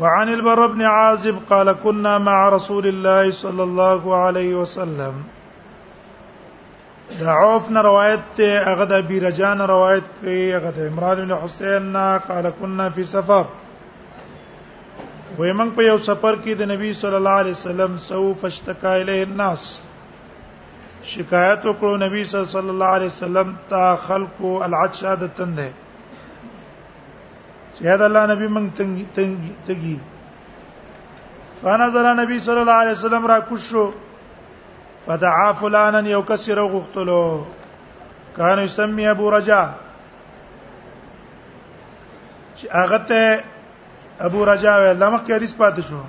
وعن البر بن عازب قال كنا مع رسول الله صلى الله عليه وسلم دا عوف نه روایت ته هغه د ابي رجان روایت کوي هغه د عمران بن حسين نه قال كنا في سفر وې موږ په یو سفر کې د نبی صلی الله علیه وسلم سو فشتکا الیه الناس شکایت وکړو نبی صلی الله علیه وسلم تا خلقو العطش عادتن ده چې دا الله نبی موږ تنګ تنګ تګي فنظر نبی صلی الله علیه وسلم را کوشو فدعا فلانا یو کسر غختلو کان یسمی ابو رجا چې هغه ته ابو رجا وی لمخ کې حدیث پاتې شو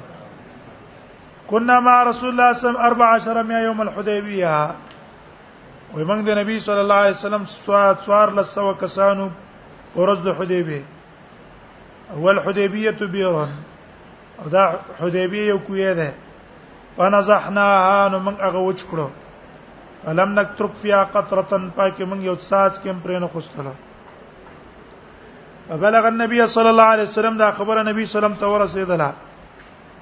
كنا مع رسول الله صلی الله علیه وسلم 14 یوم الحدیبیه وي موږ د نبی صلی الله علیه وسلم څوار لسو کسانو ورځ د حدیبیه اول حدیبیه بیرن او دا حدیبیه یو کوی ده فنزحناها نو موږ هغه وچ کړو فلم نترك فيها قطره پاکه موږ یو ساز کې پرې نه خوستله فبلغ النبي صلى الله عليه وسلم دا خبره نبی صلی الله علیه وسلم ته ورسېدله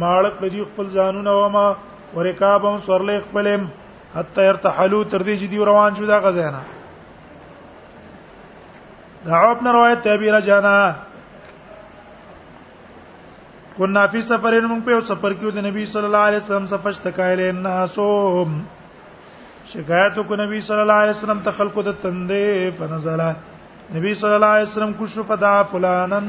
ماړه کړ دي خپل ځانونه و ما ورکابم سورلې خپلم حتی ارتحلوا تر دې چې دی روان شو دا غزانا دا عوب نه روایت ته بیره جانا كنا في سفر من په سفر کې د نبی صلی الله علیه وسلم سفر تکایل الناس شکایت کو نبی صلی الله علیه وسلم ته خلق د تندې فنزل نبی صلی الله علیه وسلم کو شو فدا فلانن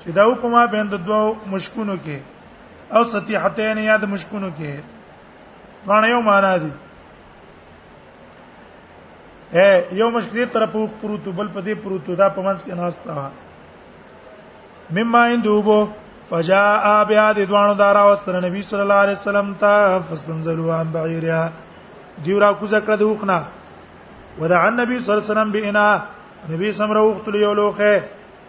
چې دا حکمه بین د دوو مشکونو کې او سطیحتین یا د مشکونو کې معنی یو معنا دي اے یو مشکل تر په پروت بل په دې پروت دا په منځ کې ناشتا مما اندوبو فجاء بیا د دوانو دارا واستر نبی صلی الله علیه وسلم ته فاستنزلوا عن بعیرها دیو را کوزه کړه د وخنه ودع النبي صلی الله علیه وسلم بنا نبی سم روخت یو لوخه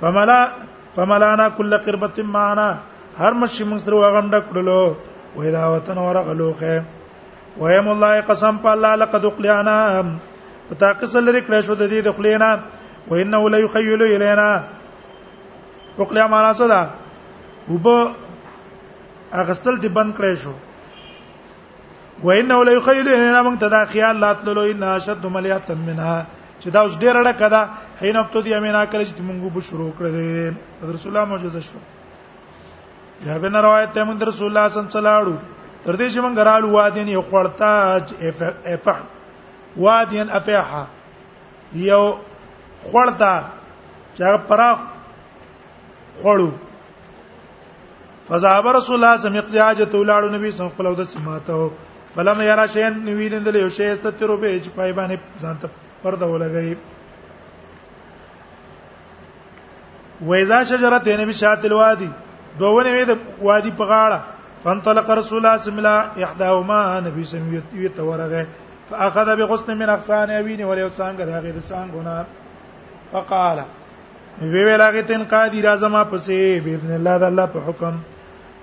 فملا فملانا كل قربه معنا هر مشي موږ سره وغم ډکړلو وې دا وطن ورغلوخه ویم الله قسم په الله لقد اقلیانا پتا قسم لري کړه شو د دې د خلینا وانه لا یخیل الینا اقلیا معنا څه ده وب اغستل دی بند کړی شو وانه لا يخيل الينا من تدا خيال لا تلو ان اشد مليات منها چې دا اوس ډیر ډکه ده حين ابتدي امينا کله چې موږ به شروع کړل رسول الله معجزه شو یا به روایت ته موږ رسول الله صلی الله علیه وسلم تر دې چې موږ رالو وادین یو خړتا افح وادین افحا یو خړتا چې پراخ خړو فذهب رسول الله صلی الله علیه وسلم یقضاجه تولاړو نبی صلی الله علیه وسلم ماته فلم یرا شین نویلند له شی استترو به چې پای باندې ځان ته پرده ولګی وایذا شجرت نبی شاتل وادي دوونه وې د وادي په غاړه فانطلق رسول الله صلی الله علیه وسلم احداهما نبی صلی الله علیه وسلم ورغه فاخذ بغصن من اغصان ابي وليو څنګه دغه د څنګه فقال وی ویل هغه تن قادی راځه ما پسې باذن الله د الله په حکم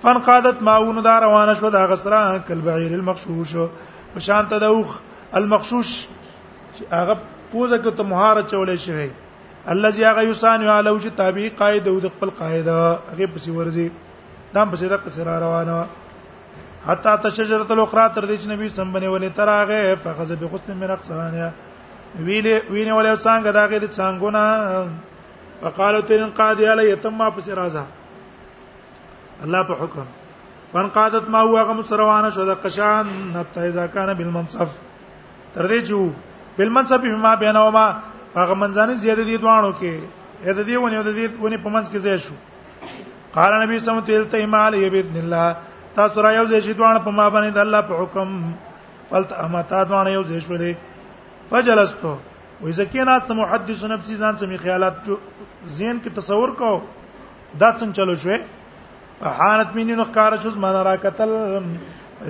فن قادت ماونه دا روانه شو دا غسرا کل بعیر المخشوش په شان ته دوخ المخشوش هغه پوزه کې ته مهار چولې شوی الذي هغه یسان علی چې تابع قائد او د خپل قائد هغه پسې ورځي دا پسې د قصر روانه حتا تشجرت الاخرى تر دې چې نبی سم بنه ولې تراغه فخذ بخصن من اقصانها ویلې وینې ولې څنګه دا غیر څنګهونه فقالو تن قاضي علی یتم ما پس راځه الله په حکم فن قادت ما هو غم سروانه شو د قشان حتى اذا كان بالمنصف تر دې چې بالمنصف ما بینهما هغه منځانه زیاده دي دوانو کې اې د دې ونی د دې ونی په منځ کې ځای شو قال نبی سم تل ته مال یبذن الله تاسو را یو ځای شي دوان په ما باندې د الله په حکم فلت احمتا دوانه یو ځای شولې فجلستو وې زکه ناس ته محدث نفسي ځان سمي خیالات زین کې تصور کو دا څنګه چلو شوې حانت مني نو ښکار شوز ما را قتل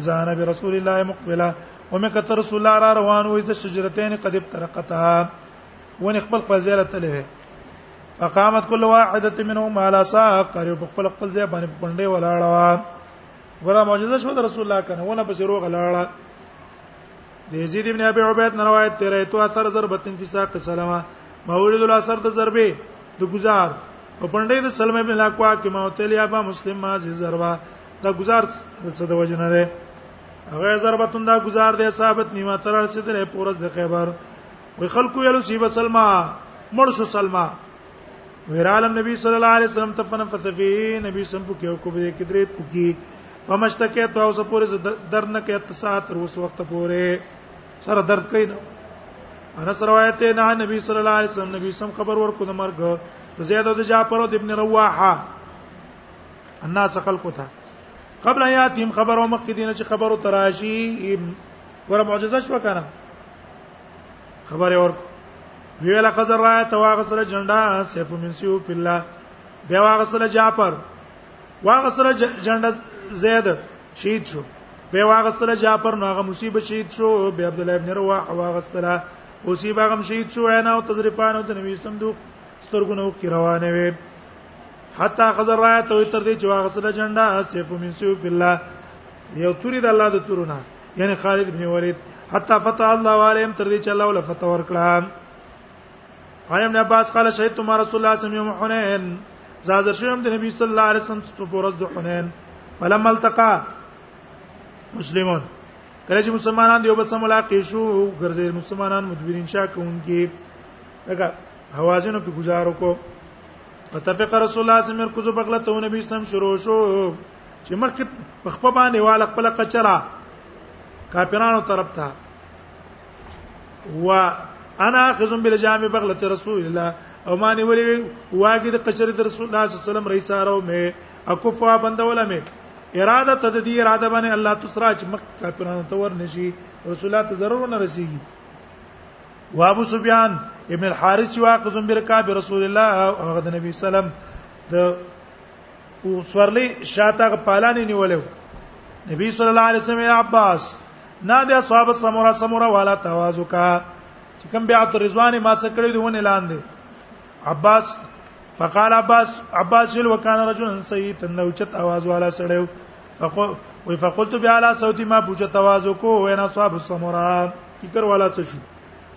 اذا نبی رسول الله مقبله ومه کتر رسول الله را روان وې ز شجرتين قد ابترقتها ون خپل خپل ځای ته لوي فقامت كل واحده منهم على ساق قريب خپل خپل ځای باندې پندې ولاړه ګره معجزه شو د رسول الله کنه ونه پسې روغ لاړه د یزید ابن ابي عبید نه روایت تیرې تو اثر ضربتن فی ساق سلامه مورید الاثر د ضربه د گزار په پندې د سلمې ابن لاکوا کې ما تل یا با مسلم ما زی ضربه دا گزار د څه د وجه نه ده هغه ضربتون دا گزار دی ثابت نیمه تر رسیدلې پورز د خیبر وی خلکو یلو سی بسلمہ مرشو سلمہ ویرالم نبی صلی الله علیه وسلم تفن فتفی نبی سم په کې کو به کې درې پوکي فمشتکه تو اوس پورې درد نه کې تسات تر اوس وخت پورې سره درد کوي نه انس روایت نه نبی صلی الله علیه وسلم نبی سم خبر ورکو د مرګ زید او د جعفر او ابن رواحه الناس خلقو ته قبل یاتیم خبرو مخکې دینه چې خبرو تراشی ور معجزه شو کنه خبره ورکو ویل قذر را ته واغسل جنډا سیف من سیو بالله بیا واغسل جعفر واغسل جنډا زید شهید شو بیا واغسل جعفر نو هغه مصیبه شهید شو بیا عبد الله ابن رواح واغسل اوسی باغم شهید شو عینا او تذریفان او د نبی صندوق سترګونو کې روانه وي حتا خزر را ته تر دې چې واغسل جنډا سیف من سیو بالله یو توري د الله د تورونه یعنی خالد ابن ولید حتا فتح الله علیهم تر دې چې الله ول فتح ورکړه عن ابن عباس قال شهدت مع رسول الله صلی الله علیه وسلم يوم حنين زازر شوم د نبی صلی الله علیه وسلم په ورځ د حنين فلما التقى مسلمون کله چې مسلمانان دیو بل سره ملاقات شو ګرځي مسلمانان مدبرین شاه کوونکی لکه حوازنو په گزارو کو فتفق رسول الله صلی الله علیه وسلم کو بغلته نبی صلی الله علیه وسلم شروع شو چې مخکې په خپل باندې والا خپل قچرا کافرانو طرف ته و انا اخذم بالجام بغله رسول الله او ما نیولې واګه د قچرې د رسول الله صلی الله علیه وسلم رئیس ارو مې اکفا بندوله مې اراده ته د دې اراده باندې الله تسرا چې مخ کافرانو ته ورنشي رسول الله ته ضرور نه رسیږي و ابو سفیان ابن الحارث واقزم برکاب رسول الله او د نبی سلام د او سورلی شاته پالانې نیولې نبی صلی الله علیه وسلم یا عباس نادي اصحاب سمورا سمورا والا توازو کا چې کوم بیا تر رضوان ما څخه کړی دیونه لاندې عباس فقال عباس عباس جل وکان رجل سيد نو چت आवाज والا سړیو فقل وی فقلت بیا علی صوت ما پوجا توازو کو وینا صاحب سمورا کی کر والا څه شو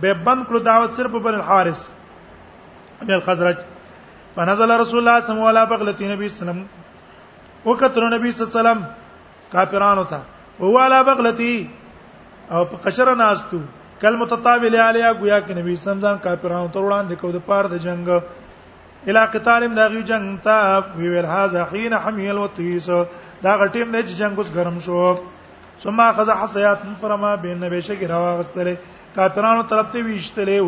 به بند کړو دعوت صرف بن الحارث بن الخزرج فنزل رسول الله صلی الله علیه بغلتی نبی وسلم وکتر نبی صلی الله علیه وسلم کافرانو ته ووالا بغلتی او په قشر ناستو کل متطابل علیه گویا کې نبی صلی الله علیه وسلم کافرانو ته وړاندې کو د پاره د جنگ الى قتال داغي جنگ تا وی ویل هاذا حين حميل وتيس دا غټیم نه جنگ اوس ګرم شو ثم اخذ حسيات فرما بين نبي شکر واغستله کافرانو طرف ته ویشتلې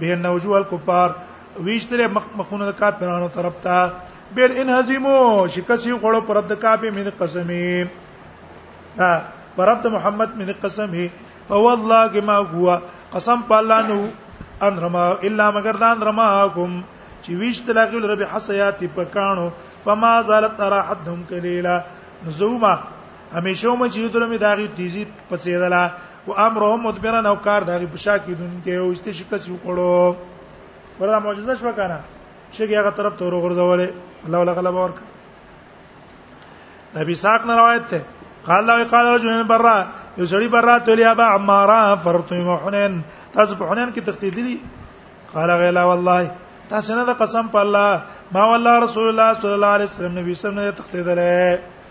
بين وجوه الكفار ویشتلې مخ مخونه د کافرانو طرف ته بیر ان هزیمو شکسی غړو پر د کعبه من قسمه ها پر د محمد من قسمه فوالله ما هو قسم په الله نو ان رما الا مگر دان رماکم چې ویشت لاغل رب حسیات پکانو فما زالت ترى حدهم کلیلا نزوما همیشه مې چې درمه داغي تیزی پسېدله او امرهم مدبرن او کار داغي پشا کیدونکې او استشکس یو کړو ورته معجزه شو کنه شګي هغه طرف ته ورغورځولې الله ولا غلب ورک نبی ساق نه روایت ته قال له قال رجل برا یو سړی برا ته لیا با عمارا فرت محنن تاسو په حنن کې تختیدلی قال غلا والله تاسو نه د قسم په الله ما والله رسول الله صلی الله علیه وسلم نبی سم نه تختیدله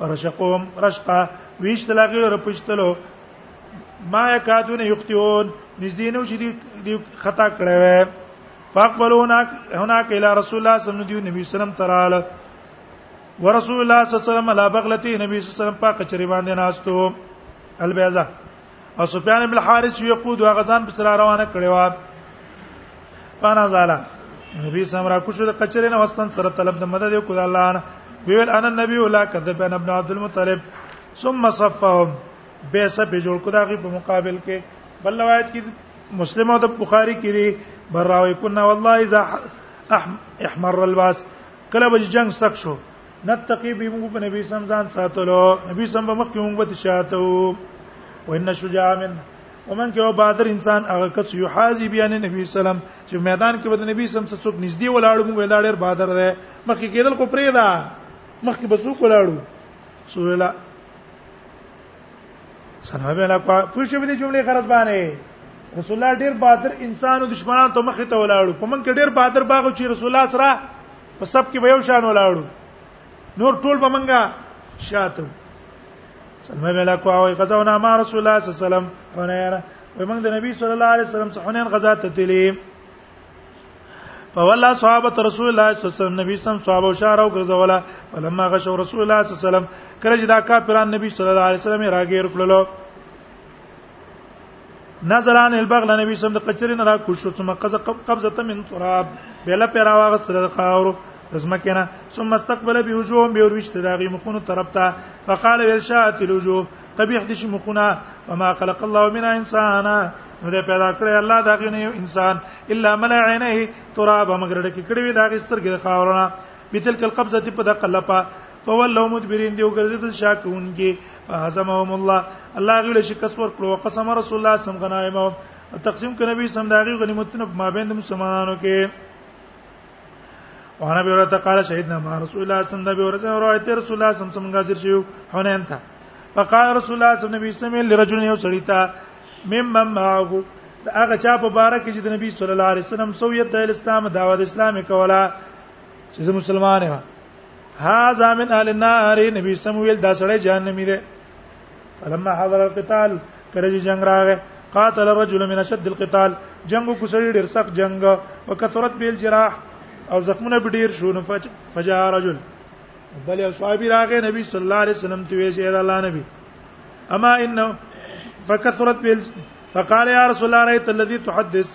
رشقهم رشقا ویشت لاغیر رپشتلو ما یکادون یختیون نږدې نو چې دی خطا کړی وای فقبلونا هناك الى رسول الله صلی الله علیه وسلم نبی سلام تراله ورسول الله صلی الله علیه وسلم لا بغلتی نبی صلی الله علیه وسلم پاک چری باندې ناستو البیزه او سفیان بن حارث یقود هغه ځان په سره روانه کړی و فانا زالا نبی سم را کوشو د کچره نه وستن سره طلب د مدد یو کول الله انا ویل انا نبی ولا کذب انا ابن عبد المطلب ثم صفهم به سب جوړ کو دغه په مقابل کې بل روایت کې مسلم او د بخاری کې دی براوي کنا والله اذا احمر الباس کله به جنگ سخت شو نتقي به موږ په نبی سم ځان ساتلو نبی سم به مخکې موږ به شاته وو وان شجاع من ومن کې او بادر انسان هغه کس یو حاجی بیان نبی سلام چې میدان کې به نبی سم څه څوک نږدې ولاړو موږ ولاړ ډیر بادر دی مخکې کېدل کو پرې دا مخکې به څوک ولاړو سویلا سلام بنا کو پوښتې به دې جملې خرج باندې رسول الله ډیر بادر انسان او دشمنان ته مخې ته ولاړو په من کې ډیر بادر باغ چې رسول الله سره په سب کې به یو شان ولاړو نور ټول به منګه شاته سلمه ویلا کو او غزونا ما رسول الله صلی الله علیه وسلم ونیرا ومن د نبی صلی الله علیه وسلم څخه حنین غزا ته تللی فولا صحابه رسول الله صلی الله علیه وسلم نبی سم صحابه شار او غزولا فلما غش رسول الله صلی الله علیه وسلم کله چې دا کافران نبی صلی الله علیه وسلم راګیر کړلو نظر عن البغل نبی صلی الله علیه وسلم د قچری نه را کو شو ثم قز قبضه من تراب بلا پیرا واغستر د خاور زمکنا ثم استقبل بوجوه به وروشت داغي مخونو طرف ته فقال ولشات الوجوه قبيح دي مخونه فما خلق الله من انسانا نو ده پیدا کړی الله داغي نه یو انسان الا ملع عینه تراب مگر ډکی کړی وی داغي سترګې خاورونه بتلک القبضه په دقه لپا فولوا مدبرین دی وګرځیدل شاکونکي فهزمهم الله الله غوړي شکست ورکړو قسم رسول الله سم غنایمه تقسیم ک نبی سم داغي غنیمتونه په مابین د مسلمانانو کې وانا به ورته قال شهیدنا مع رسول الله صلی الله علیه وسلم روایت رسول الله صلی الله علیه وسلم غازر شیو حنین ته فقال رسول الله صلی الله علیه وسلم لرجل یو سړی ته ممن معه هغه چا په بار کې چې د نبی صلی الله علیه وسلم سویت د اسلام دعوت اسلامي کوله چې مسلمان و هاذا من اهل النار نبی سمویل دا سړی جهنمی دی فلما حضر القتال کله چې جنگ راغی قاتل الرجل من اشد القتال جنگ کو سړی ډیر سخت جنگ وکثرت بیل جراح او زخمونه به ډیر شو نو فجاء رجل بل یو صحابي راغی نبی صلی الله علیه وسلم ته ویل چې الله نبی اما انه فکثرت بیل فقال يا رسول الله رايت الذي تحدث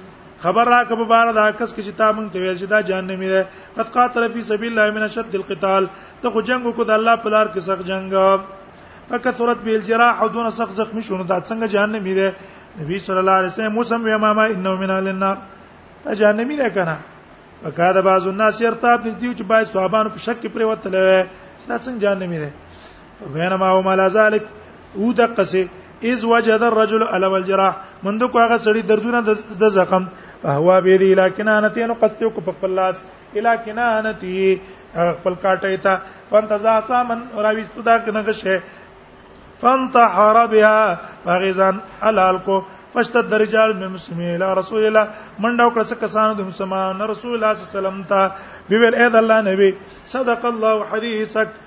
خبر را کبه بار دا کس کی چې تا مونږ ته ویل چې دا جهنمی ده قد قاتل فی سبیل الله من شد القتال ته خو جنگ کو د الله په لار کې سخت جنگ فکثرت بیل جراح دون سخت زخمی شونه دا څنګه جهنمی ده نبی صلی الله علیه وسلم موسم و امامه انه من اهل النار جهنمی ده کنه فکاد بعض الناس يرتاب نزدیو چې بای صحابانو په شک کې پریوتل دا څنګه جهنمی ده وینما او مال ذلک او دقسه اذ وجد الرجل الم الجراح مند کو هغه سړی دردونه د زخم هوا به دی لکنه انته نو قصته کو په خپل لاس الکنه انتی خپل کاټه تا فانتزا سامن راويستو دا کنه شه فانتحر بها فغزان الال کو فشتد درجال من مسلمه الى رسول الله منډه وکړه څه کسانو د مسلمان رسول الله صلی الله علیه وسلم ته ویل اې د الله نبی صدق الله حدیثک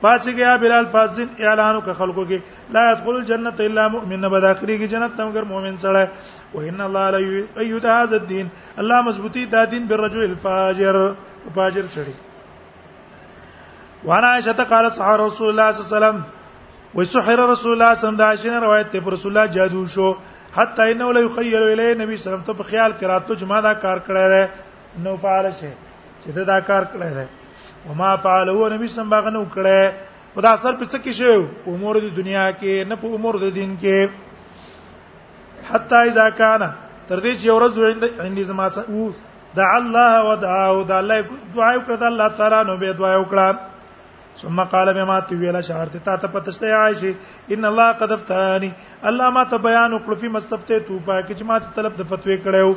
پاتې گیا بلال فازن اعلان وک خلکو کې لا يدخل الجنه الا مؤمن نه بداخلي کې جنت تم ګر مؤمن سره و ان الله لا ايد هذا الدين الله مضبوطي دا دین بالرجل الفاجر فاجر سره وانا عائشه قال سحر رسول الله صلى الله عليه وسلم وسحر رسول الله صلى الله عليه وسلم روایت ته رسول الله جادو شو حتی انه لا يخيل الیه نبی صلی الله علیه وسلم ته په خیال کې راتلو چې ما دا کار کړی دی نو فعال شي چې دا, دا کار کړی دی او ما فعلو نبی سم باغ نه وکړي خدا اثر په څه کې شو امور د دنیا کې نه په امور د دین کې حتا اذا کان تر دې چې ورځ عند عند زما او دع الله ودعا او دع الله دعا وکړه د الله تعالی نو به دعا وکړه ثم قال بما تویل شعرت تا ته پتشته عائشه ان الله قد افتاني الله ما ته بیان وکړ فی مستفته تو پاک چې ما ته طلب د فتوی کړو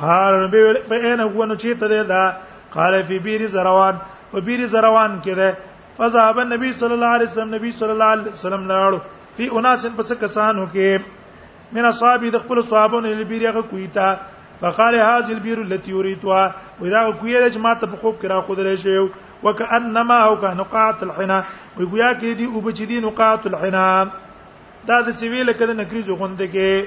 قال نبی ویل فین هو نو چیته ده دا قال فی بیر زروان په بیر زروان کې ده فذهب النبي صلی الله علیه وسلم نبی صلی الله علیه وسلم لاړ فی اناس پس کسانو کې من اصحاب د خپل صحابونو له بیر هغه کوی تا فقال هذه البير التي يريدها واذا کویه چې ما ته په خوب کې را خود لري شو وکانما او که نقاط الحنا وی گویا کې دی او بچ دی نقاط الحنا دا د سویل کده نکری زغوند کې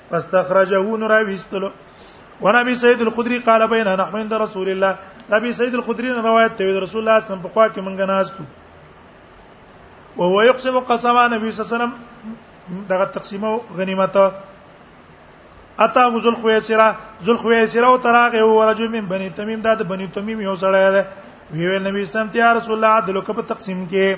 فاستخرجه نور ویستلو ونبي سيد الخدري قال بيننا نحن عند رسول الله نبي سيد الخدري روایت ته رسول الله صلی الله علیه وسلم په خوا کې مونږ ناستو او هو يقسم قسما نبی صلی الله علیه وسلم دغه تقسیمو غنیمت اتا غزل خویسرا ذل خویسرا او تراغه او رجل من بني تمیم دا د بني تمیم یو سړی دی وی ویل نبی سم ته رسول الله عدل کو په تقسیم کې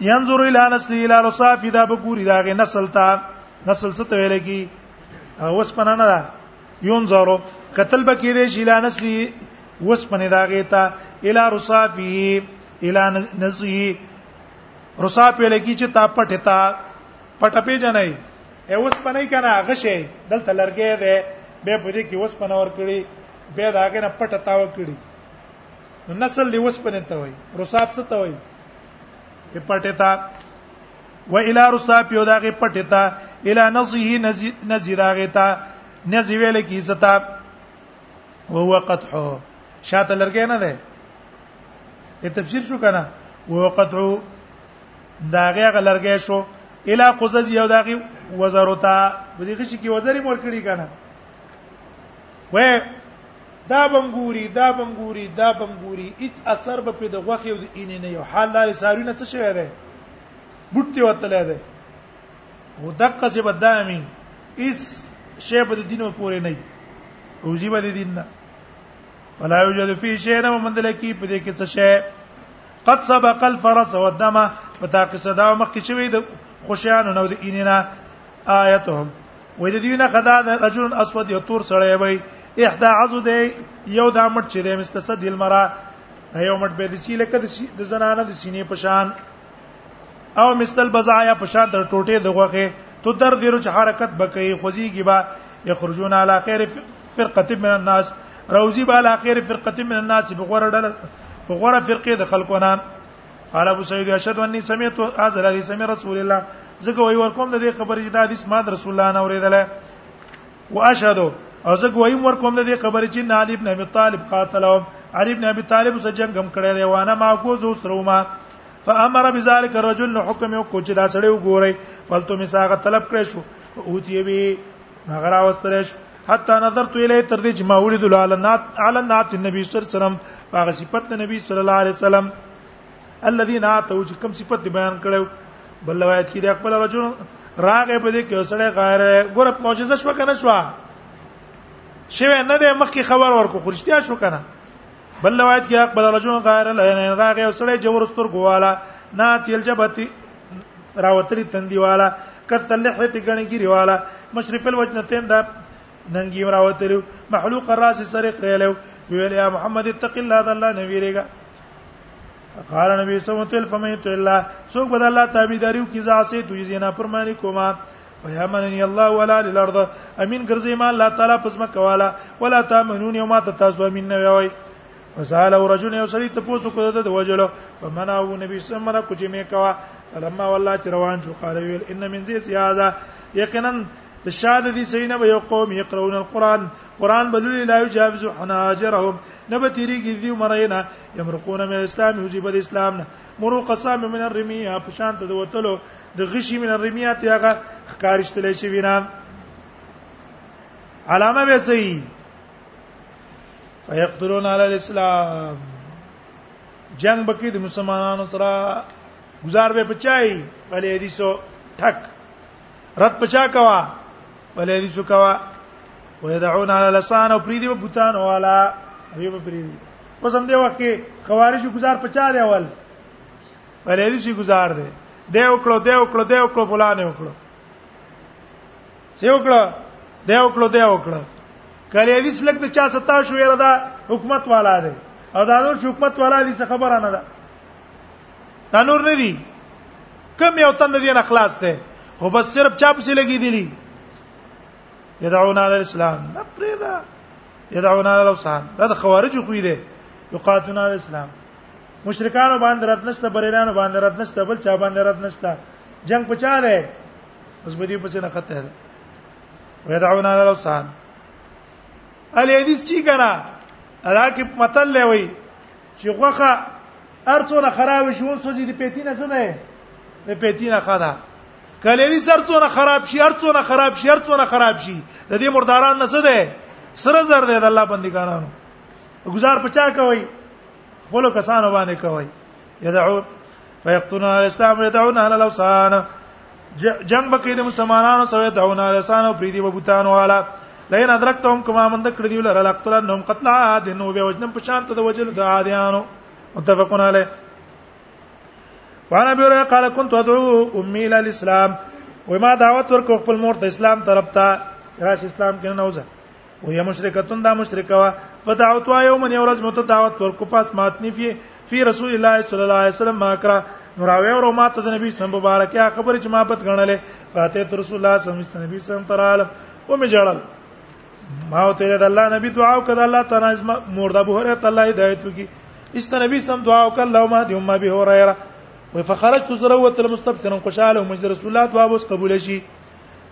ينظر الى نسل الى رصاف دا بګوري دا غي نسل ته نسل څه ته ویل کی اوس پنه نه ده ينظر قتل بکې دې شي الى نسل اوس پنه دا غي ته الى رصافه الى نزه رصاف ویل کی چې تا پټه تا پټه پیژنې ای اوس پنه کنه غشه دلته لرګې ده به په دې کې اوس پنه ور کړی به دا غي نه پټه تاو کړی نو نسل دی وسپنه ته وای رصاب څه ته وای په پټه تا و الى رصاب یو دغه پټه تا الى نزه نزه دغه تا نزه ویل کی زتا وهو قطعه شاته لرګې نه ده ته تفسیر شو کنه وهو قطعه داغه غلرګې شو الى قزز یو دغه وزرتا بده شي کی وزرې مور کړی کنه و دا بم ګوري دا بم ګوري دا بم ګوري هیڅ اثر به په د غوخي او د اینې نه یو حال لارې ساري نه څه شوی دی بوټي وتلې دی هو دقه څه بدامي اس شی په دینو پورې نه او جی په دین نه ولا یوجد فی شی نه مندل کی په دې کې څه شی قد سبق الفرس والدم پتا قصه دا مخکې شوی د خوشیانو نو د اینې نه آیتهم وې د دې نه خدا د رجل اسود یو تور سړی وي احدا عزو دی یو دا مټ چې د مستسد المرا یو مټ به د سی لکه د زنانه د سینې پشان او مثل بزایا پشان تر ټوټه د غوخه تو در دې رچ حرکت بکې خوځيږي با یخرجون علی خیر فرقه من الناس روزی با علی خیر فرقه من الناس بغور ډل بغور فرقه د خلقونه قال ابو سعيد اشهد اني سمعت هذا الذي سمع رسول الله زګه وای ور کوم د دې خبرې چې دا حدیث ما د رسول الله نه اوریدل واشهد او زګه وای ور کوم د دې خبرې چې علي ابن ابي طالب قاتل او علي ابن ابي طالب سره جنگ هم کړی دی وانه ما کو زو سره ما فامر بذلك الرجل حكم او کوچ دا سړی وګوري فلتو مساغه طلب کړی شو او تی به هغه راوستل شو حتی نظرت الی تر دې چې ما ولید العلنات علنات النبي صلی الله علیه وسلم هغه صفت د نبی صلی الله علیه وسلم الذين اتوا چې کوم صفت بیان کړو بل روایت کې د خپل رجل راغې په دې کې سړی غیر ګور معجزه شو کنه شو شوه نه د مخکې خبر ورکو خرشتیا شو کنه بل روایت کې خپل رجل غیر راغې سړی جوړ ستر ګواله ناتیل جبتی راوتلی تندی والا کته لحه په غنی ګری والا مشرف الوجنتین دا ننګي راوتلی محلوق الراس سره کړلو ویل یا محمد اتق الله د الله نبی رګه قال نبی صلی الله علیه وسلم فمیت الله څوک بد الله تابعداریو کی ځاسه دوی زینا پرمانی کوما ويامنني الله ولا للارض امين ګرځي ما الله تعالی پس ما کوالا ولا تامنون یوم تاسو امين نه وي وسال او رجل یو سړی ته پوسو کو د وجل فمنع نبی سمنا کو جمع کوا فلما والله چې روان شو قال ویل ان من ذی زیاده یقینا د شاده دي سینه به یو قوم یقرؤون القرآن قرآن بللی لا یجاوز حناجرهم نبه تیریږي دی مرینا یمرقون من الاسلام یوزی بد اسلام نه مرو قسام من الرمیه په شان ته وتلو د غشي من الرمیه ته هغه خکارشتل شي وینا علامه به صحیح ويقتلون على الاسلام جنگ بکې د مسلمانانو سره گزار به پچای بلې حدیثو ټک رد پچا کوا بلې حدیثو کوا ويدعون على لسان او پریدي بوتان والا وی په پریدي اوس هم دی وخت کې خوارج گزار پچا دی اول بلې حدیثي گزار دی دی وکړو دی وکړو دی وکړو فلانه وکړو څه وکړه دا وکړه دا وکړه کله یې وسلک د چا ستا شو یره دا حکومت والا دی او دا نور حکومت والا دي څه خبره نه ده دا نور نه دي کم یو تند دي نه خلاص ده خو بس صرف چا پسې لګي دي يدعون على الاسلام نه پرېدا يدعون على الاوثان دا د خوارجو خوې دي يقاتلون على الاسلام مشرکانو باندې رات نشته بریرانو باندې رات نشته بل چا باندې رات نشته جنگ پچا ده اوس به دې په څه نه خطه ده ويدعون على الاوثان علي حدیث چی کنه ادا کې متل لوي چې غوخه ارڅونه خراب شي اون سوځي د پیتینه څه ده د پیتینه خدا کله دې سرڅونه خراب شي ارڅونه خراب شي ارڅونه خراب شي د دې مرداران نه څه ده سره زر ده د الله بندګانو گزار پچا کوي خپل کسانو باندې کوي يدعون فيقتلون الاسلام ويدعون على الاوثان جنگ بکې د مسلمانانو سره دعون الاسلام او پریدي وبوتان والا لئن ادرکتهم کما من ذکر دی ولر لقتلنهم قتل عاد نو به وجنم په شان ته د وجل د عادیانو متفقون علیه وانا بیره قال كنت ادعو امي الى الاسلام وما دعوت ورکو خپل مور ته اسلام طرف ته راش اسلام کې نه وځه او یا مشرکتون دا مشرکه وا فدعوت یوم یورز متدعوت ور کفاس ماتنی فی فی رسول الله صلی الله علیه وسلم ما کرا نو راوی ورو ما ته د نبی سم مبارک یا خبر چې ما بد غنلې فاتح رسول الله صلی الله علیه وسلم نبی سم ترال و می جړل ما او ته د الله نبی دعا وکړه الله تعالی از مرده ابو هريره الله هدایت وکي است نبی سم دعا وکړه الله ما دې امه به هريره و فخرجت زروت المستبتن خوشاله مجد رسول الله دعا وس قبول شي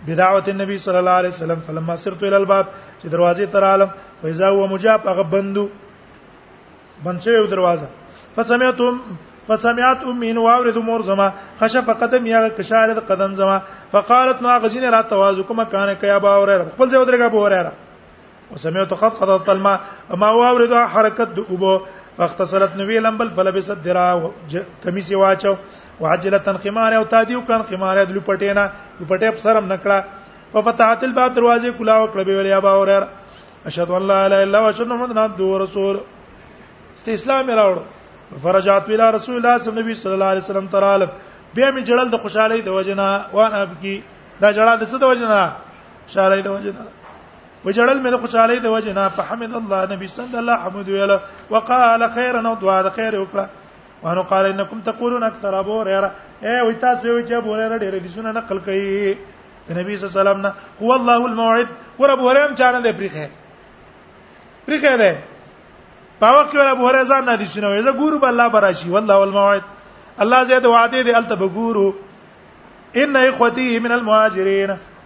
بدعوت النبي صلی الله علیه وسلم فلما سرت الى الباب چې دروازې تر عالم فاذا هو مجاب هغه بندو بند شوی دروازه فسمعتم فسمعت امي ان واورد مور زما خشف قدم یا کشارد قدم زما فقالت ما غزين را تواز کوم کان کیا باور خپل ځای ودرګه باور وسمعت قد قد الماء ما اورد حرکت د اوبو فاختصلت نبی لمبل فلبست درا کمیسی واچو وعجلت خمار او تادی وکړن خمار د لپټینا لپټې په سرم نکړه ففتحت الباب دروازه کلا وکړه به ویل ابا اورر اشهد ان لا اله الا الله واشهد ان محمدا عبده ورسول است اسلام راوړ فرجعت الى رسول الله صلی الله علیه وسلم علیه وسلم ترال بیا می جړل د خوشحالي د وجنه وانا بکی دا جړه د څه د وجنه شارې د وجنه وجړل مې د خوشالۍ د وجه نه په حمد الله نبی صلی الله حمد ویل وقال خيرا او دعا د خیر وکړه وانه قال انکم تقولون اکثر ابو هريره اے وای تاسو یو چې ابو هريره ډېر دي سونه نقل کوي نبی صلی الله علیه وسلم نه هو الله الموعد ور ابو هريره چانه دی پریخه پریخه ده په وخت کې ابو هريره ځان نه دي سونه وای زه ګورو بل الله براشي والله الموعد الله زید وعده دی الته بګورو ان اخوتی من المهاجرین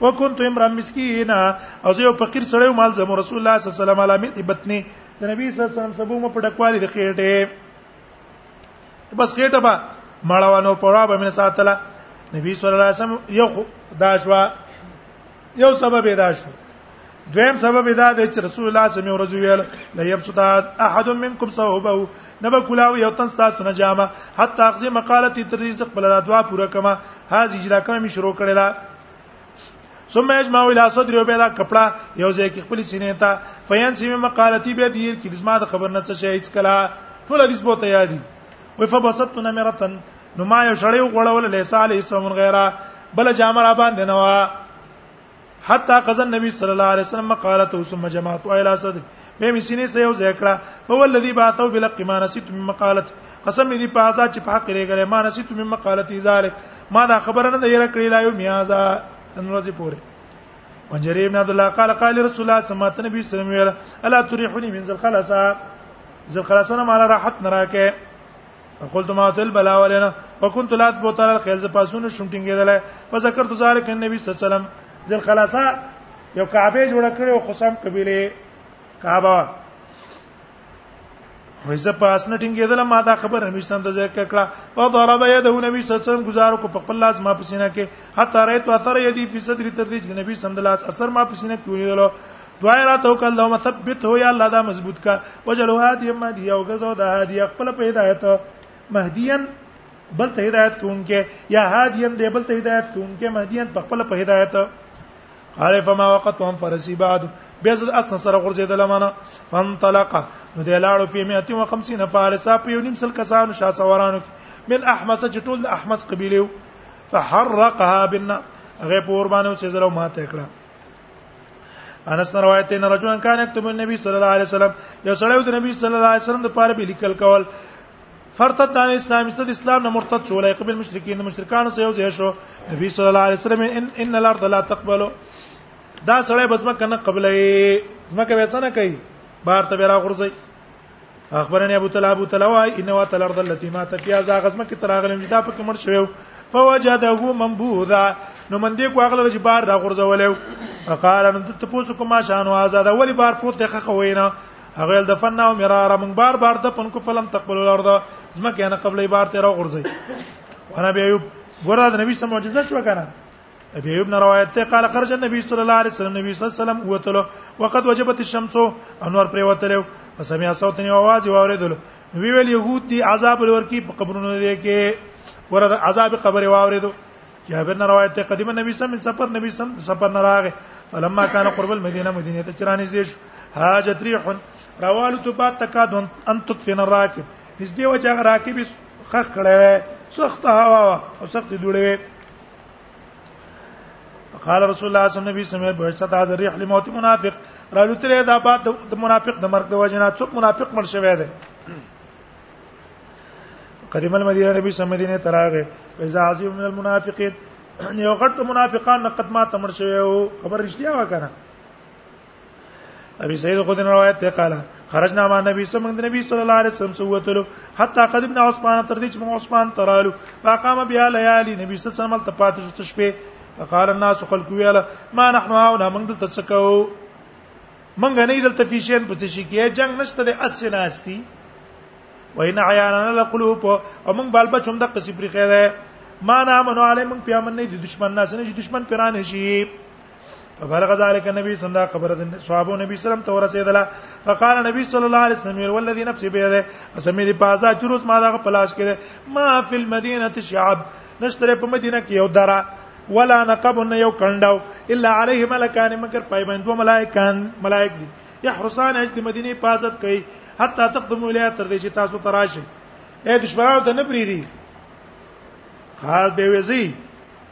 وکنت امرا مسکینا او زه یو فقیر سره یو مال زمو رسول الله صلی الله علیه وسلم علامت بتنی د نبی صلی الله علیه وسلم سبو مې په ډکوالي د خېټه بس خېټه با مړوانو پورا به مې ساتله نبی صلی الله علیه وسلم یو داشوا یو سبب داشوا دویم سبب دا دی چې رسول الله صلی الله علیه وسلم ویل لا یبسط احد منکم صوبه نبا کولاو یو تن تاسو نه جامه حتی اخزه مقالتی تر دې څخه بل دعا پوره کما هاذ اجرا کوم شروع کړی دا ثم يجمع الى صدره بلا کپڑا یو ځای کې خپل سینې ته فین سیمه مقالتی به دی کې د زما د خبر نه څه شي هیڅ کلا ټول حدیث بو ته یادي و فبسطت نمرتن نو ما یو شړې وغړول لیسا علی اسلام غیره بل جامه را باندې نو حتا قزن نبی صلی الله علیه وسلم مقالته ثم جماعت الى صدر مې مسینې سه یو ځای کړه فهو الذي بعثه بلق ما نسيت من مقالت قسم دې په آزاد چې په حق لري ما نسيت من مقالت ذلك ما دا خبره نه یې راکړې لا یو میازا ان ورځې پوره وجري ابن عبد الله قال قال رسول الله صلى الله عليه وسلم نبی صلی الله علیه وسلم الا تريحني من ذل خلاصا ذل خلاصا ما راحت نه راکه قلت ما تل بلا ولنا وكنت لا اثبت على الخيل ز پاسونه شوم ټینګېدل فذكرت ذلك النبي صلی الله علیه وسلم ذل خلاصا یو کعبه جوړ کړې او خصام قبيله کعبه وایزه پاس نه ټینګېدل ما دا خبر همیشتان ته ذکر کړه او ضرب یده نبی صلی الله علیه وسلم گزارو کو په خپل لاس ما پسینه کې حتی رایت اثر یدی فی صدر تر دې چې نبی صلی الله علیه وسلم اثر ما پسینه کې ولیدل دعای را تو کله ما ثبت هو یا الله دا مضبوط کا وجلو هادی ما دی او غزو دا هادی خپل په هدایت مهدیان بل ته هدایت کوونکې یا هادیان دی بل ته هدایت کوونکې مهدیان په خپل په هدایت قال فما وقتهم فرسي بعد بيزد اسن سره غرزه د لمانه فانطلق نو دی لاړو په 150 فارسا په یو نیم سل کسانو شاه سوارانو من احمس چې ټول احمس قبيله فحرقها بالنار هغه په ور باندې سزلو ماته کړه انس روایت ان رجل کان یكتب النبي صلی الله علیه وسلم یو سړی د نبی صلی الله علیه وسلم د پاره به لیکل کول فرتد د اسلام است د اسلام نه مرتد شو لای قبل مشرکین د مشرکانو سره یو ځای شو نبی صلی الله علیه وسلم ان ان الارض لا تقبل دا سړی بس مکه نه قبلې مکه وېڅ نه کوي بهر ته بیره غورځي اخبرني ابو طلحه ابو طلحه وايي انه وات الارض التي ما تفيا ذا غزمه کې تراغلم جدا په کمر شوی فوجده منبوذا نو من دې کو اغله چې بار را غورځولې فقال ان ته پوسو کوم شان آزاد ولی بار پروت ته خخ وینا هغه د فنا او مرار من بار بار د پن کو فلم تقبل الارض زما کې انا قبل بار ته را غورځي وانا بیا یو ګورا د نبی سم معجزه شو کنه ابي ايوب نه روایت ته قال خرج النبي صلى الله عليه وسلم نبی صلی الله علیه وسلم وتلو وقد وجبت الشمس انور پر وتلو فسمع صوت ني आवाज واوریدل وی ویل يهود دي عذاب لور کی په قبرونو دي کې ورته عذاب قبر واوریدو جابر نه روایت ته قدیم نبی صلی الله علیه وسلم سفر نبی صلی الله علیه وسلم سفر نه راغی فلما کان قرب المدینه مدینه ته چرانیز دیش هاجت ریح روالو تو بعد تکاد ان تطفن الراكب نږدې و چې هغه راکب خخ کړه سخت هوا او سخت دوړې قال رسول الله صلی الله علیه وسلم به ست حاضر ريح لموت منافق رالو تر دا بعد د منافق د مرګ د وجنا څوک منافق مر شوی دی قدیم المدینه نبی صلی الله علیه وسلم تراغه فاذا عظیم من المنافقین یو غټ منافقان نقد ما تمر شوی او خبر رښتیا وکړه ابي سعيد خدای روایت ته قال خرجنا مع النبي صلى الله عليه وسلم النبي صلى الله عليه وسلم سوتلو حتى قدمنا عثمان تر دې چې موږ عثمان ترالو فقام بها ليالي نبی صلی الله عليه وسلم ته پاتې شو شپې فقال الناس خلق ویاله ما نحن هاونا موږ دلته څه کوو موږ نه دلته فیشن پڅ شي کې جنگ نشته د اسناستی وینا عیانا لقلوب او موږ بل بچوم د قصې پرې خیره ما نه منو علی موږ پیامن نه دي دشمن نه سن چې دشمن پیران شي فبلغ ذلك النبي صلى الله عليه وسلم خبر صحابه نبی صلی الله علیه وسلم ته ورسېدله فقال نبی صلی الله علیه وسلم والذي نفسي بيده اسمي دي پازا چروس ما دغه پلاش کړي ما فی المدینه شعب نشتره په مدینه کې یو درا ولا نقب نه یو کنداو الا عليه ملکان مگر پای باندې دوه ملائکان ملائک دي يحرسان اجد مدینه پازت کوي حتا تقدم الیه تر دې چې تاسو تراشي اې دشمنانو ته نه پریدي قال به وزي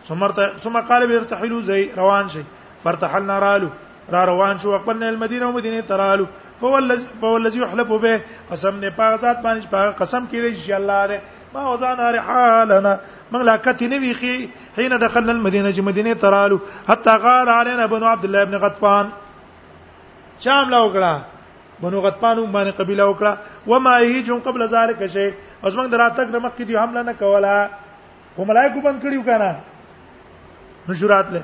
ثم ثم قال بيرتحلوا زي روان شي فرتحلنا رالو را روان شو خپل المدینه او مدینه ترالو فول فول الذي يحلف به قسم نه پاغه ذات باندې پاغه قسم کړي ان شاء الله ده ما وزان رحالنا من لا کتی نه ویخي حين دخلنا المدینه چې مدینه ترالو حتى قال علينا بنو عبد الله ابن غطفان چام لا وکړه بنو غطفان باندې قبيله وکړه وما هي جون قبل ذلك شيء اوس موږ دراتک نمک کې دی حمله نه کوله خو ملائکه بند کړیو کنه نشورات له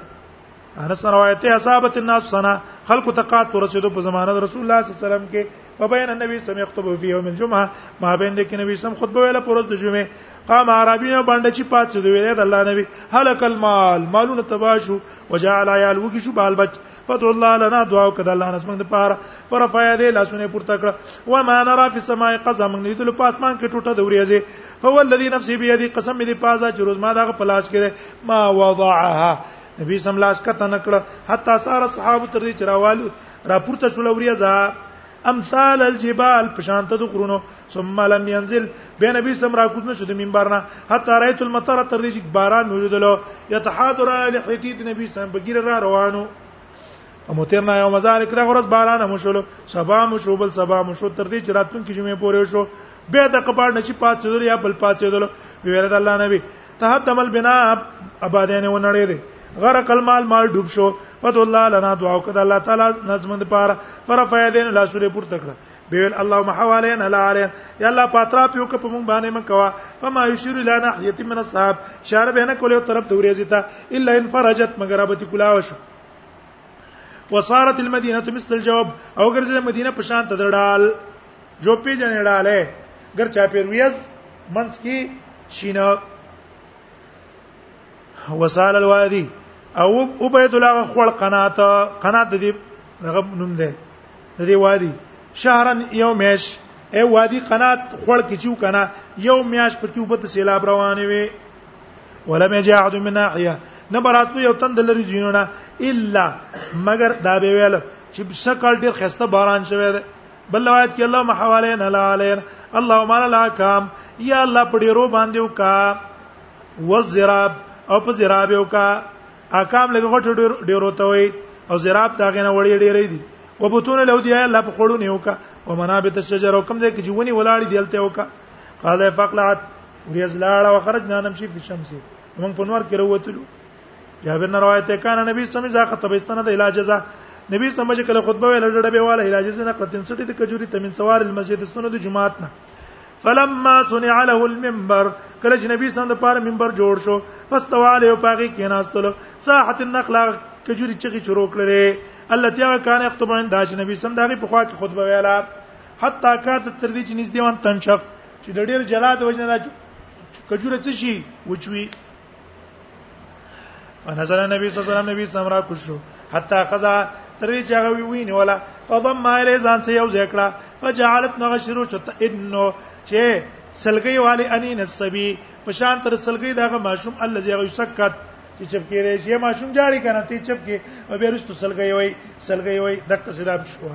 هر سره روایت اصحابت الناس سنا خلق تقات پر رسیدو په زمانه رسول الله صلی الله علیه وسلم کې په بیان النبي سم یخطب فی یوم الجمعه ما بین د کې نبی سم خطبه ویله پر ورځ د جمعې قام عربی باندې چې پات سي دوی د الله نبی هلک المال مالونه تباشو وجعل عيال وکي شو بال بچ فدعو الله لنا دعا وکړه الله نس موږ د پاره پر فائدې لاسونه پورته کړ و ما نرا فی السماء قزا موږ نه دل پاسمان کې ټوټه د وریځې فهو الذی نفسی بیدی قسم دې پازا چې روز ما دغه پلاس کې ما وضعها نبی سم لاس کته نکړه حتا سار صحابه تر دې چروالی را پورته شول وریځه امثال الجبال پشانته د غرونو ثم لم ينزل بين نبی سم را کوز نشو د منبر نه حتا رايت المطر تر دې چې باران ولیدلو يتحاضر على حيتيت نبی سم بغیر را روانو اموترنا یوم ذالک دا غرض باران هم شول سبا مو شو بل سبا مو شو تر دې چې راتلون کې جمعې پورې شو به د کپاړ نشي پات سیدل یا بل پات سیدل ویره د الله نبی تهدم البناء ابادین و نړې دې غرق المال مال ډوب شو فت الله لنا دعا وکړه الله تعالی نظم د پاره فرفیدین لا سورې پورته کړه بیل اللهم حوالین الا علین یا الله پاترا پیو ک په مونږ باندې من کوا فما یشیر الی ناحیه من الصحاب شار بهنه کوله طرف د وریځی ته الا ان فرجت مگر ابتی کلا وشو وصارت المدینه مثل الجواب او ګرځي مدینه په شان تدړال جو پی جنړاله ګر چا پیر ویز منس کی شینه وصال الوادی او عبید الله خلق قنات قنات دی هغه نوم دی د دې وادي شهرن یو میش ای وادي قنات خړ کې چو کنه یو میش په کې وبته سیلاب روانې وي ولم یجاهد من ناحیه نه براتو یو تند لري جنونه الا مگر دا به ویل چې شکل ډیر خسته باران شوی دی بل روایت کې الله محوالین علی علین اللهم لا کام یا الله په ډیرو باندې وکا وزراب او په زراب وکا اکاب لګ غټ ډیرو ته وي او زراب تاغه نه وړي ډیرې دي وبتون له دی الله په خړو نه وکا او منابت الشجر او کوم ځای کې جوونی ولاړ دی الته وکا قال فقلعت وريز لاړه وخرجنا نمشي في الشمس موږ په نور کې وروتلو جابر نه روایت ده کان نبی صلی الله علیه وسلم خطبستانه د علاج ځا نبی صلی الله علیه وسلم خطبه ویل ډډه به والا علاج سره قطن سټی د کجوري تمن سوار المسجد سنت جمعات نه فلما صنع له المنبر کله چې نبی سم د پاره منبر جوړ شو فاستوى عليه پاګه کې ناستلو ساحت النخل کجوري چغي شروع کړلې الله تعالی کان اختبان داش نبی سم دغه په خوا کې خطبه ویلا حتا کات تر دې چې نږدې وان تنشف چې د ډېر جلاد وجنه دا کجوره څه شي وچوي فنزل النبي صلى الله عليه وسلم نبی سمرا کوشو حتا خذا ترې چې هغه ویني ولا فضم مایله ځان سه یو ذکر فجعلت نغشرو چت انه چې سلګي والی انین السبي پشان تر سلګي دغه ماشوم الذي هغه سکت چې چپ کې دی چې ماشوم جاړي کنه ته چپ کې او بیرستو سلګي وای سلګي وای دغه سیداب شو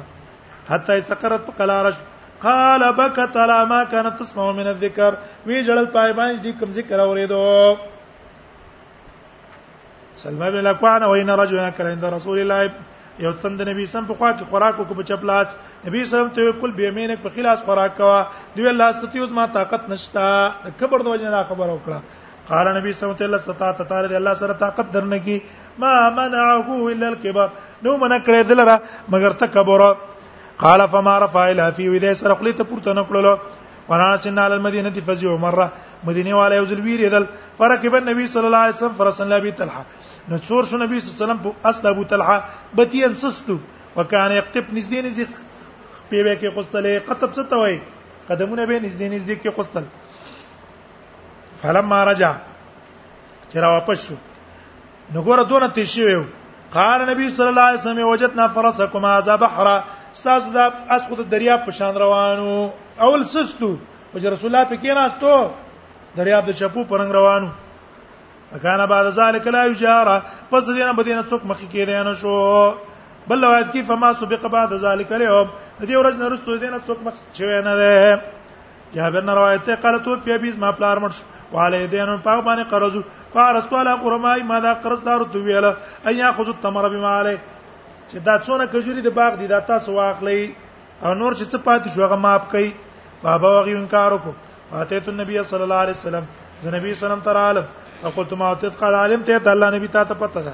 حتی استقرت په قلار شو قال بكت على ما كانت تسمع من الذكر وی جړل پای باندې دې کوم ذکر اوریدو سلمہ بن لقوان وین رجل کله عند رسول الله یو تند نبی سم په خوا کې خوراک کو په چپلاس نبی سم ته کل به مینک په خلاص خوراک کوا دی الله ستیوز ما طاقت نشتا کبر د وجه نه خبر او کړه قال نبی صلی الله علیه وسلم استطاعت تعالی الله سره طاقت درنګي ما منعه الا الكبر نو من کړه دلره مگر تکبر قال فما رفع الى في ودا سره خلی ته پورته نکړلو وناس ان على المدينه فزيو مره مدینه والا یو ځل ویری دل فرکب النبي صلی الله علیه وسلم فرسن لبی طلحه نو څور شو نبی صلی الله علیه وسلم په اصل ابو طلحه بتین سستو وکانه یقتب نږدې نږدې پیوې کې قستلې قطب څه توي قدمونه به نږدې نږدې کې قستل فلما رجع چې را واپس شو نو ګوره دونه تیر شوی قال نبی صلی الله علیه وسلم وجدنا فرسکما ذا بحر استاذ دا اس خود دریا په شان روانو اول سستو او رسول الله پکې راستو دریا د چپو پرنګ روانو اکان بعد ذلك لا یجارا پس دینه بدینه څوک مخکې کېدای نه شو بل روایت کې فما سبق بعد ذلك اليوم دې ورځ نه رسول دینه څوک مخ چوي نه ده جابر نه روایت ته قال تو په بیز ما پلار مړ شو وعلى دینن په باندې قرض فارست ولا قرمای ما دا قرض دار تو ویل ایا خذ التمر بما علی چې دا څونه کجوري د باغ دي دا تاسو واخلئ او نور چې څه پاتې شو هغه معاف کړئ بابا وغي انکار وکړو فاتیت النبی صلی الله علیه وسلم زه نبی صلی الله علیه وسلم تراله او قلت ما اتت قال علمت ته الله نبی ته پته ده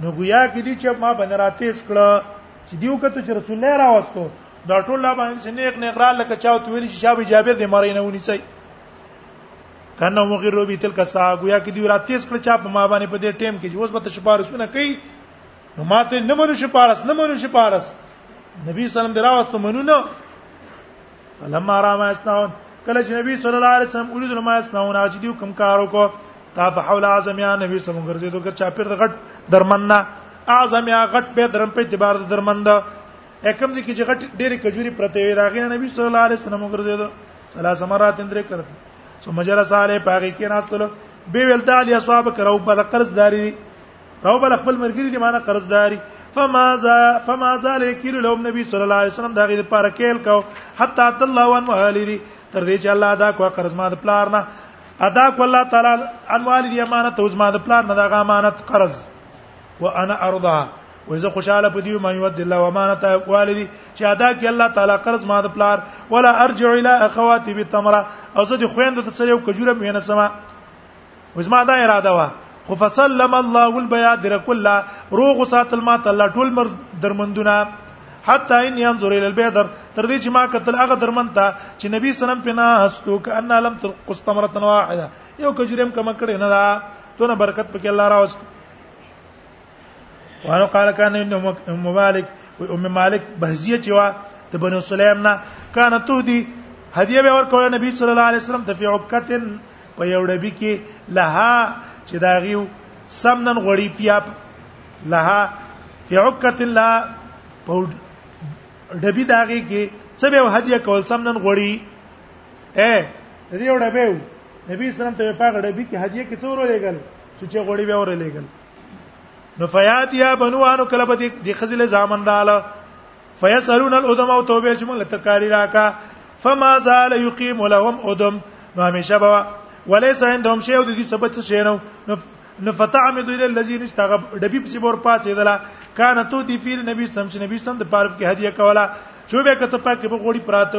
نو ګویا کې دي چې ما باندې راتېس کړه چې دیو کته چې رسول الله راوستو دا ټول لا باندې نیک نیک را لکه چاو تو ویل چې شابه جابر دې مړی نه ونی سي کنه مغیر رو بیتل کا سا ګویا کې دی راتېس کړه چا په ما باندې په دې ټیم کې چې اوس به تشپارسونه کوي نو ماته نه منو شپارس نه منو شپارس نبی صلی الله علیه وسلم دراوستو منو نه لما را ما اسناون کله چې نبی صلی الله علیه وسلم ولید ما اسناون هغه چې دیو کم کارو کو تا په حول اعظم یا نبی صلی الله علیه وسلم ګرځیدو ګر چا پیر د غټ درمننا اعظم یا غټ په درم په اعتبار د درمند اکم دي کې چې غټ ډېری کجوري پرته وي راغی نبی صلی الله علیه وسلم ګرځیدو ثلاث مرات اندره کرته سو مجلس علی پاګه کې ناستلو به ویل تعالی اصحاب کرو بل قرض داری راو بل خپل مرګري دي معنا قرضداري فما ذا فما ذا لیکل لهم نبی صلی الله علیه وسلم دا غي لپاره کېل کو حتا عبد الله وان مهالیری تر دې چې الله ادا کو قرض ما د پلار نه ادا کو الله تعالی ان والدی امانت او زما د پلار نه دا امانت قرض وانا ارضا وزه خوشاله په دیو ما یود الله امانت والدی چې ادا کی الله تعالی قرض ما د پلار ولا ارجع الى اخواتي بتمره او زه د خويند ته سره یو کجوره مهنه سما وزما دا اراده وا خو فسلم الله البيادر كلها روغ ساتل ما ته الله ټول مر درمندونه حتی ان ينظر الى البيدر تر دې چې ما قتل هغه درمن ته چې نبی سلام پنا هستو ک ان لم تقص تمره واحده یو کجرم کما کړي نه دا دونه برکت پکې الله راوست وانه قال کان ان ام مالک و ام مالک بهزیه چې وا د بنو سلیم نه کان تهدی هدیه به ورکول نبی صلی الله علیه وسلم ته فی عکتن په یو ډبی کې لها چې دا غیو سمنن غړی پیاپ لها فی عکتن لا په ډبی داږي کې څه به هدیه کول سمنن غړی اے دې وړه به نبی صلی الله علیه وسلم ته په غړبی کې هدیه کې څورو لګل چې غړی به ورلېګل نو فیات یا بنو انو کله به د خزل زامن رااله فیسالون الادم او توبه چې موږ تکاری راکا فما زال یقیم لهم ادم نو همیشه به وليس عندهم شيء د دې سبب څه شي نو نو فتعمد الى الذين استغب دبي په سبور پاتې دلا کان تو دی فیر نبی سم چې نبی سم د پاره کې هدیه کولا چوبه کته پاکه په غوړي پراته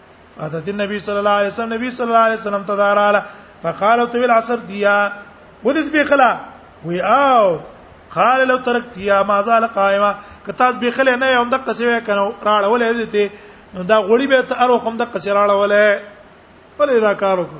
اتت النبي صلى الله عليه وسلم نبی صلی الله علیه وسلم تداراله فقالوا طويل عصر دیا ودس به خلا وی او قال لو ترکت یا ما زال قائما کتاس به خله نه هم د قصوی کنه راړه ولې دې ته نو دا غوړي به ته ارو کوم د قصې راړه ولې ولې دا کار وکړ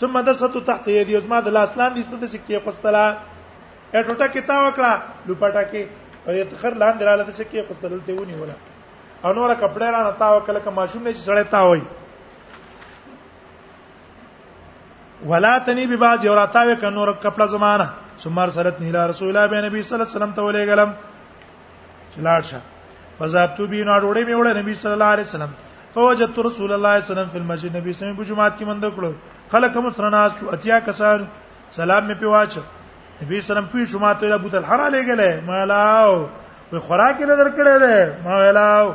ثم دسته تحت يدي او زما د لاس لاندې ست د سکه خوستلا اټوټه کتا وکړه لوپټه کې او یې تخر لاندې رااله د سکه خوستل ته ونی ولا او نور کپڑے را نه تا وکړه که ماشوم نه چې سړی تا وای ولا تني بباز یو راتاوي ک نور کپڑا زمانہ ثم ارسلتني الى رسول الله بي نبي صلى الله عليه وسلم ته ولېګلم چلاړ شه فذهبت به نو ډوړې مې وړه نبی صلی الله علیه وسلم فوجدت رسول الله صلی الله علیه وسلم فی المسجد نبی صلی الله علیه وسلم په جمعات کې مند کړو خلک هم سره ناس اتیا کسان سلام مې پیواچ نبی صلی الله علیه وسلم په جمعات ته ابو طلحه را لګلې مالاو په خوراک نه درکړې ده ما ویلاو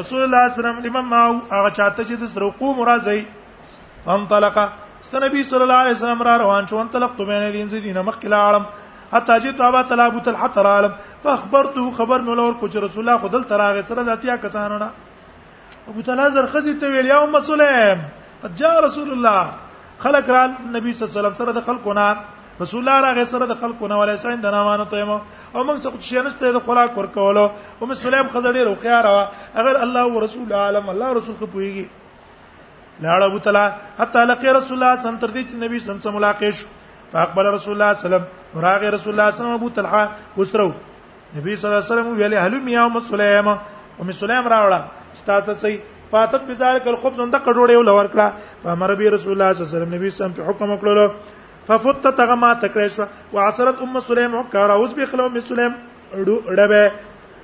رسول الله صلی الله علیه وسلم لمن ما هغه چاته چې د سره قوم راځي انطلق ست نبی صلی الله علیه وسلم را روان شو انطلق تو بین دین زدین مخکله عالم حتی جئت ابا طلحه ابو طلحه ترالم فاخبرته خبر مې لور کو چې رسول الله خدل تراغه سره داتیا کسانو نه ابو طلحه زرخزي ته ویل یا ام سلیم قد جاء رسول الله خلق را نبی صلی الله علیه وسلم سره د خلقونه رسول الله راغه سره د خلقونه ولې سین د نامانو ته مو او موږ څه شي نشته د خوراک ور کولو ام سلیم خزړې روخیاره اگر الله او رسول عالم الله رسول خو پويږي لاړ ابو طلحه حتا لقي رسول الله صلی الله علیه وسلم تر دې چې نبی صلی الله علیه وسلم ملاقات شو فاقبل رسول الله صلی الله علیه وسلم راغ رسول الله صلی الله علیه وسلم ابو طلحه وسرو نبی صلی الله علیه وسلم ویل هلم یا ام سلیم ام سلیم راوړه ستاسو سي فاتت بذلك الخبز اند کډوړې ول ورکړه فامر به رسول الله صلی الله علیه وسلم نبی صلی الله علیه وسلم په حکم وکړلو ففت تغما تکړه شو وعصرت ام سلیم وکړه اوس به خلو ام سلیم ډبه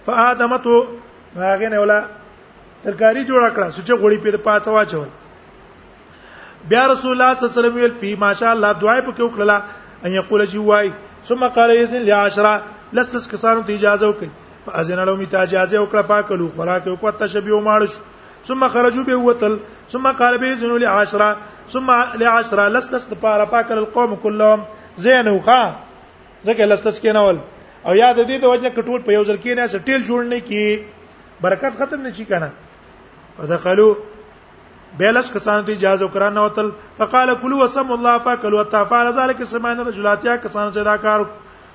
فادمته هغه نه ولا ترکاری جوړ کړه سوچ غوړي په پاتې واچول بیا رسول الله صلی الله علیه وسلم ویل فی ماشاء الله دعای په کې وکړه ان یقول جی وای ثم قال یزن لعشرہ لسلس کسانو ته اجازه وکړي فاذن لهم اجازه وکړه فاکلوا خوراک او قوت تشبیه ماړ شو ثم خرجوا به وتل ثم قال باذن لعشرة ثم لعشرة لست استفار فاكل القوم كلهم زينوا خا ځکه لستس کې نه ول او یا د دې د وجه کټول په یو ځل کې نه سټیل جوړ نه کی برکت ختم نشي کنه فدخلوا بیلس کسان ته اجازه وکړنه وتل فقال كلوا وسم الله فاكلوا وتفعل ذلك سمان رجلات یا کسان چې دا کار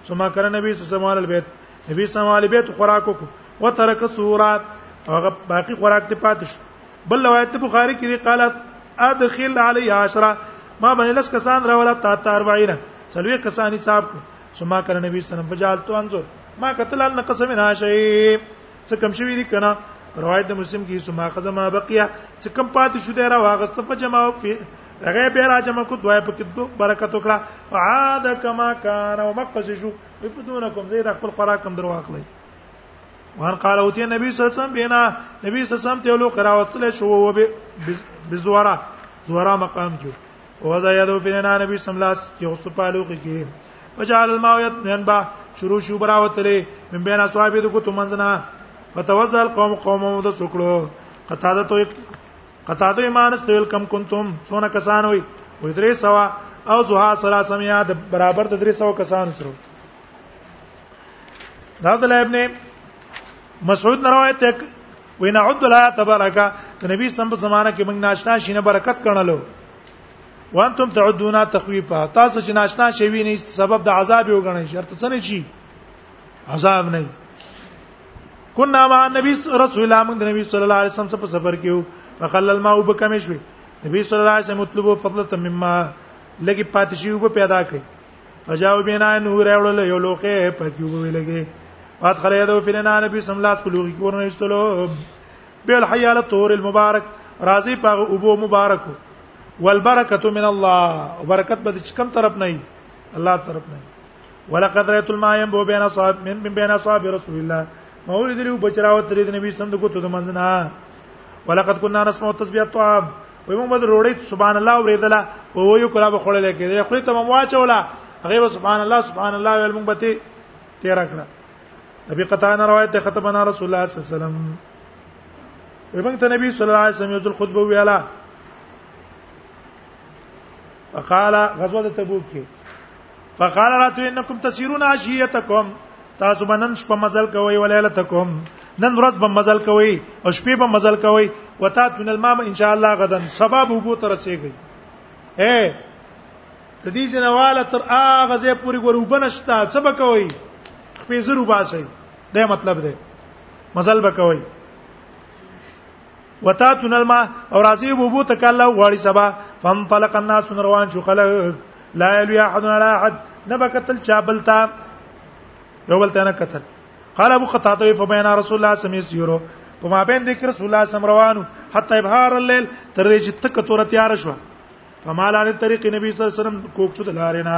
ثم کر نبی صلی الله علیه بیت نبی صلی الله علیه بیت خوراک وکړو وترک سورات هغه باقی خوراک ته پاتې شو بل روایت بخاری کې دی قالت ادخل علی عشرہ ما باندې لس کسان راولا تا تار وایره سلوي کسان حساب ثم کر نبی صلی الله علیه وسلم فجعلت انظر ما قتل ان قسم نه شي څه کم شوی دي کنه روایت د مسلم کې ثم اخذ ما بقیا څه کم پاتې شو دی را واغست فجمع فی هغه به را جمع کو دوه پکې دو برکت وکړه عاد کما کان او مقص شو په دونه کوم زید خپل خوراک کم درو اخلي وان قال اوتی نبی صلی الله علیه وسلم بینا نبی صلی الله علیه وسلم ته لو کرا وصله شو و به بزورا زورا مقام کې او ذا یادو فینا نبی صلی الله علیه وسلم یو سپالو کې فجعل الماء ينبع شروع شو براوتلې من بین اصحاب د کو تمنځنا فتوزع القوم قوم مود سکړو قطاده تو قطاده ایمان استویل کم کنتم سونه کسان وي وې درې سوا او زها سلاسمیا د برابر د درې سوا کسان سره دا عبد الله ابن مسعود نه روایت ده وینا عبد الله تبارک ته نبی سم په زمانہ کې موږ ناشنا شینه برکت کړنلو وانتم تعدونا تخویفا تاسو چې ناشنا شوی نه سبب د عذاب یو غنئ شرط څه نه چی عذاب نه کنا مع نبی رسول الله موږ د نبی صلی الله علیه وسلم په سفر کې فخل الماء بکم شوي نبی صلی الله علیه وسلم مطلب فضل تمما لګي پاتشي وب پیدا کړي فجاو بنا نور اورل یو لوخه پکې وې لګي وات خلې دو فلنا نبی صلی الله علیه وسلم لوخي کورنه استلو بل حیاله طور المبارک راضی پاغه ابو مبارک والبرکه من الله برکت به کم طرف نه الله طرف نه ولقد رأيت الماء ينبو بين اصحاب من بين اصحاب رسول الله مولد له بچراوت رید نبی سم د کوته د منځنه ولقد كنا نسمع تسبيح الطعام وای موږ به روړی سبحان الله اوریدله او یو کلا به خړلې کېده خو ته مو واچولا هغه سبحان الله سبحان الله ول موږ به ته تیر کړه نبی قطانه روایت ته ختم نه رسول الله صلی الله علیه وسلم وبنګ ته نبی صلی الله علیه وسلم یو خطبه ویاله فقال غزوه تبوک کې فقال راتو انکم تسیرون عشیتکم تاسو بنن شپه مزل کوي ولایلتکم نن ورځ به مزل کوي او شپې به مزل کوي وتات من الماء ان شاء الله غدن سبب وبو تر رسیږي اے د دې جنواله تر اغه زه پوری ګور وبنشتا څه به کوي خپې زرو باسي دا مطلب دی مزل به کوي وتاتون الماء او راځي بوبو ته کله غواړي سبا فم طلق الناس روان شو خلک لا يلوي احد على احد نبا قتل چابلتا یو بلته نه قتل قال ابو قتاده فبين رسول الله صلى الله عليه وسلم په ما بین ذکر رسول الله سم روانو حتی ابهار الليل تر دې چې تک تور تیار شو فمال علی طریق نبی صلی الله علیه وسلم کوک شو د لارې نه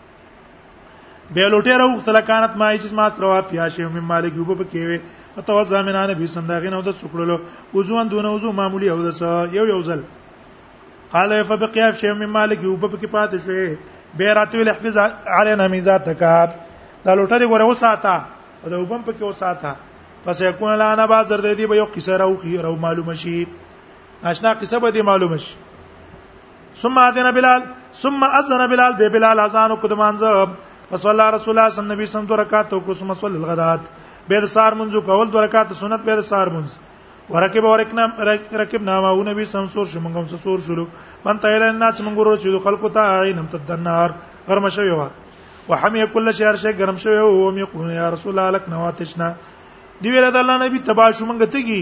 به لوټه راو تلکانت ما چې ما سره وا فیا شی مم مالک یوب پکې وي اتو زامنانه به صنداغین او د سکړلو وزوان دون وزو معمولی او د یو یو ځل قال فبقيا شی مم مالک یوب پکې پاتې شوی به راتوی لحفظ علينا میزاتک دا لوټه دی ګوره وساته او د وبم پکې وساته پس یکون لا انا بازر د دې به یو قصه راو خیر او معلوم شي آشنا قصه به دې معلوم شي ثم اذن بلال ثم اذن بلال به بلال اذان کو د مانځه فصلى رسول الله صلی الله علیه وسلم دو رکعات او ثم صلى الغدات به سار منځو کول دو رکعات سنت به سار منځ ورکب ورکنا رکب نامه او نبی سم سور شو موږ هم سور شلو من تایل الناس موږ ورو چې خلکو ته عین هم تدنار غرم شوی و وحمی کل شهر شي غرم شوی او می کو یا رسول الله لك نواتشنا دی ویل د الله نبی تبا شو موږ تګي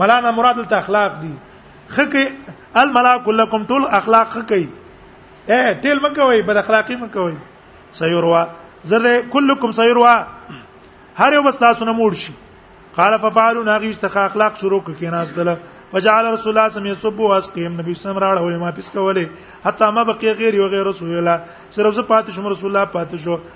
ملانا مراد ته اخلاق دي خکې الملا کلکم ټول اخلاق خکې اے تیل مکوي بد اخلاقی مکوي سيروا زره کلکم سيروا هر یو تاسو نه موړ شي قال ففعلوا ناغي استخ اخلاق شروع کړي ناس دله فجعل رسول الله صلی الله علیه وسلم يسب واسقيم نبی صلی الله علیه وسلم ما پیس کوله حتی ما بقي غیر او غیر رسول الله صرف زه پاتې شوم رسول الله پاتې شو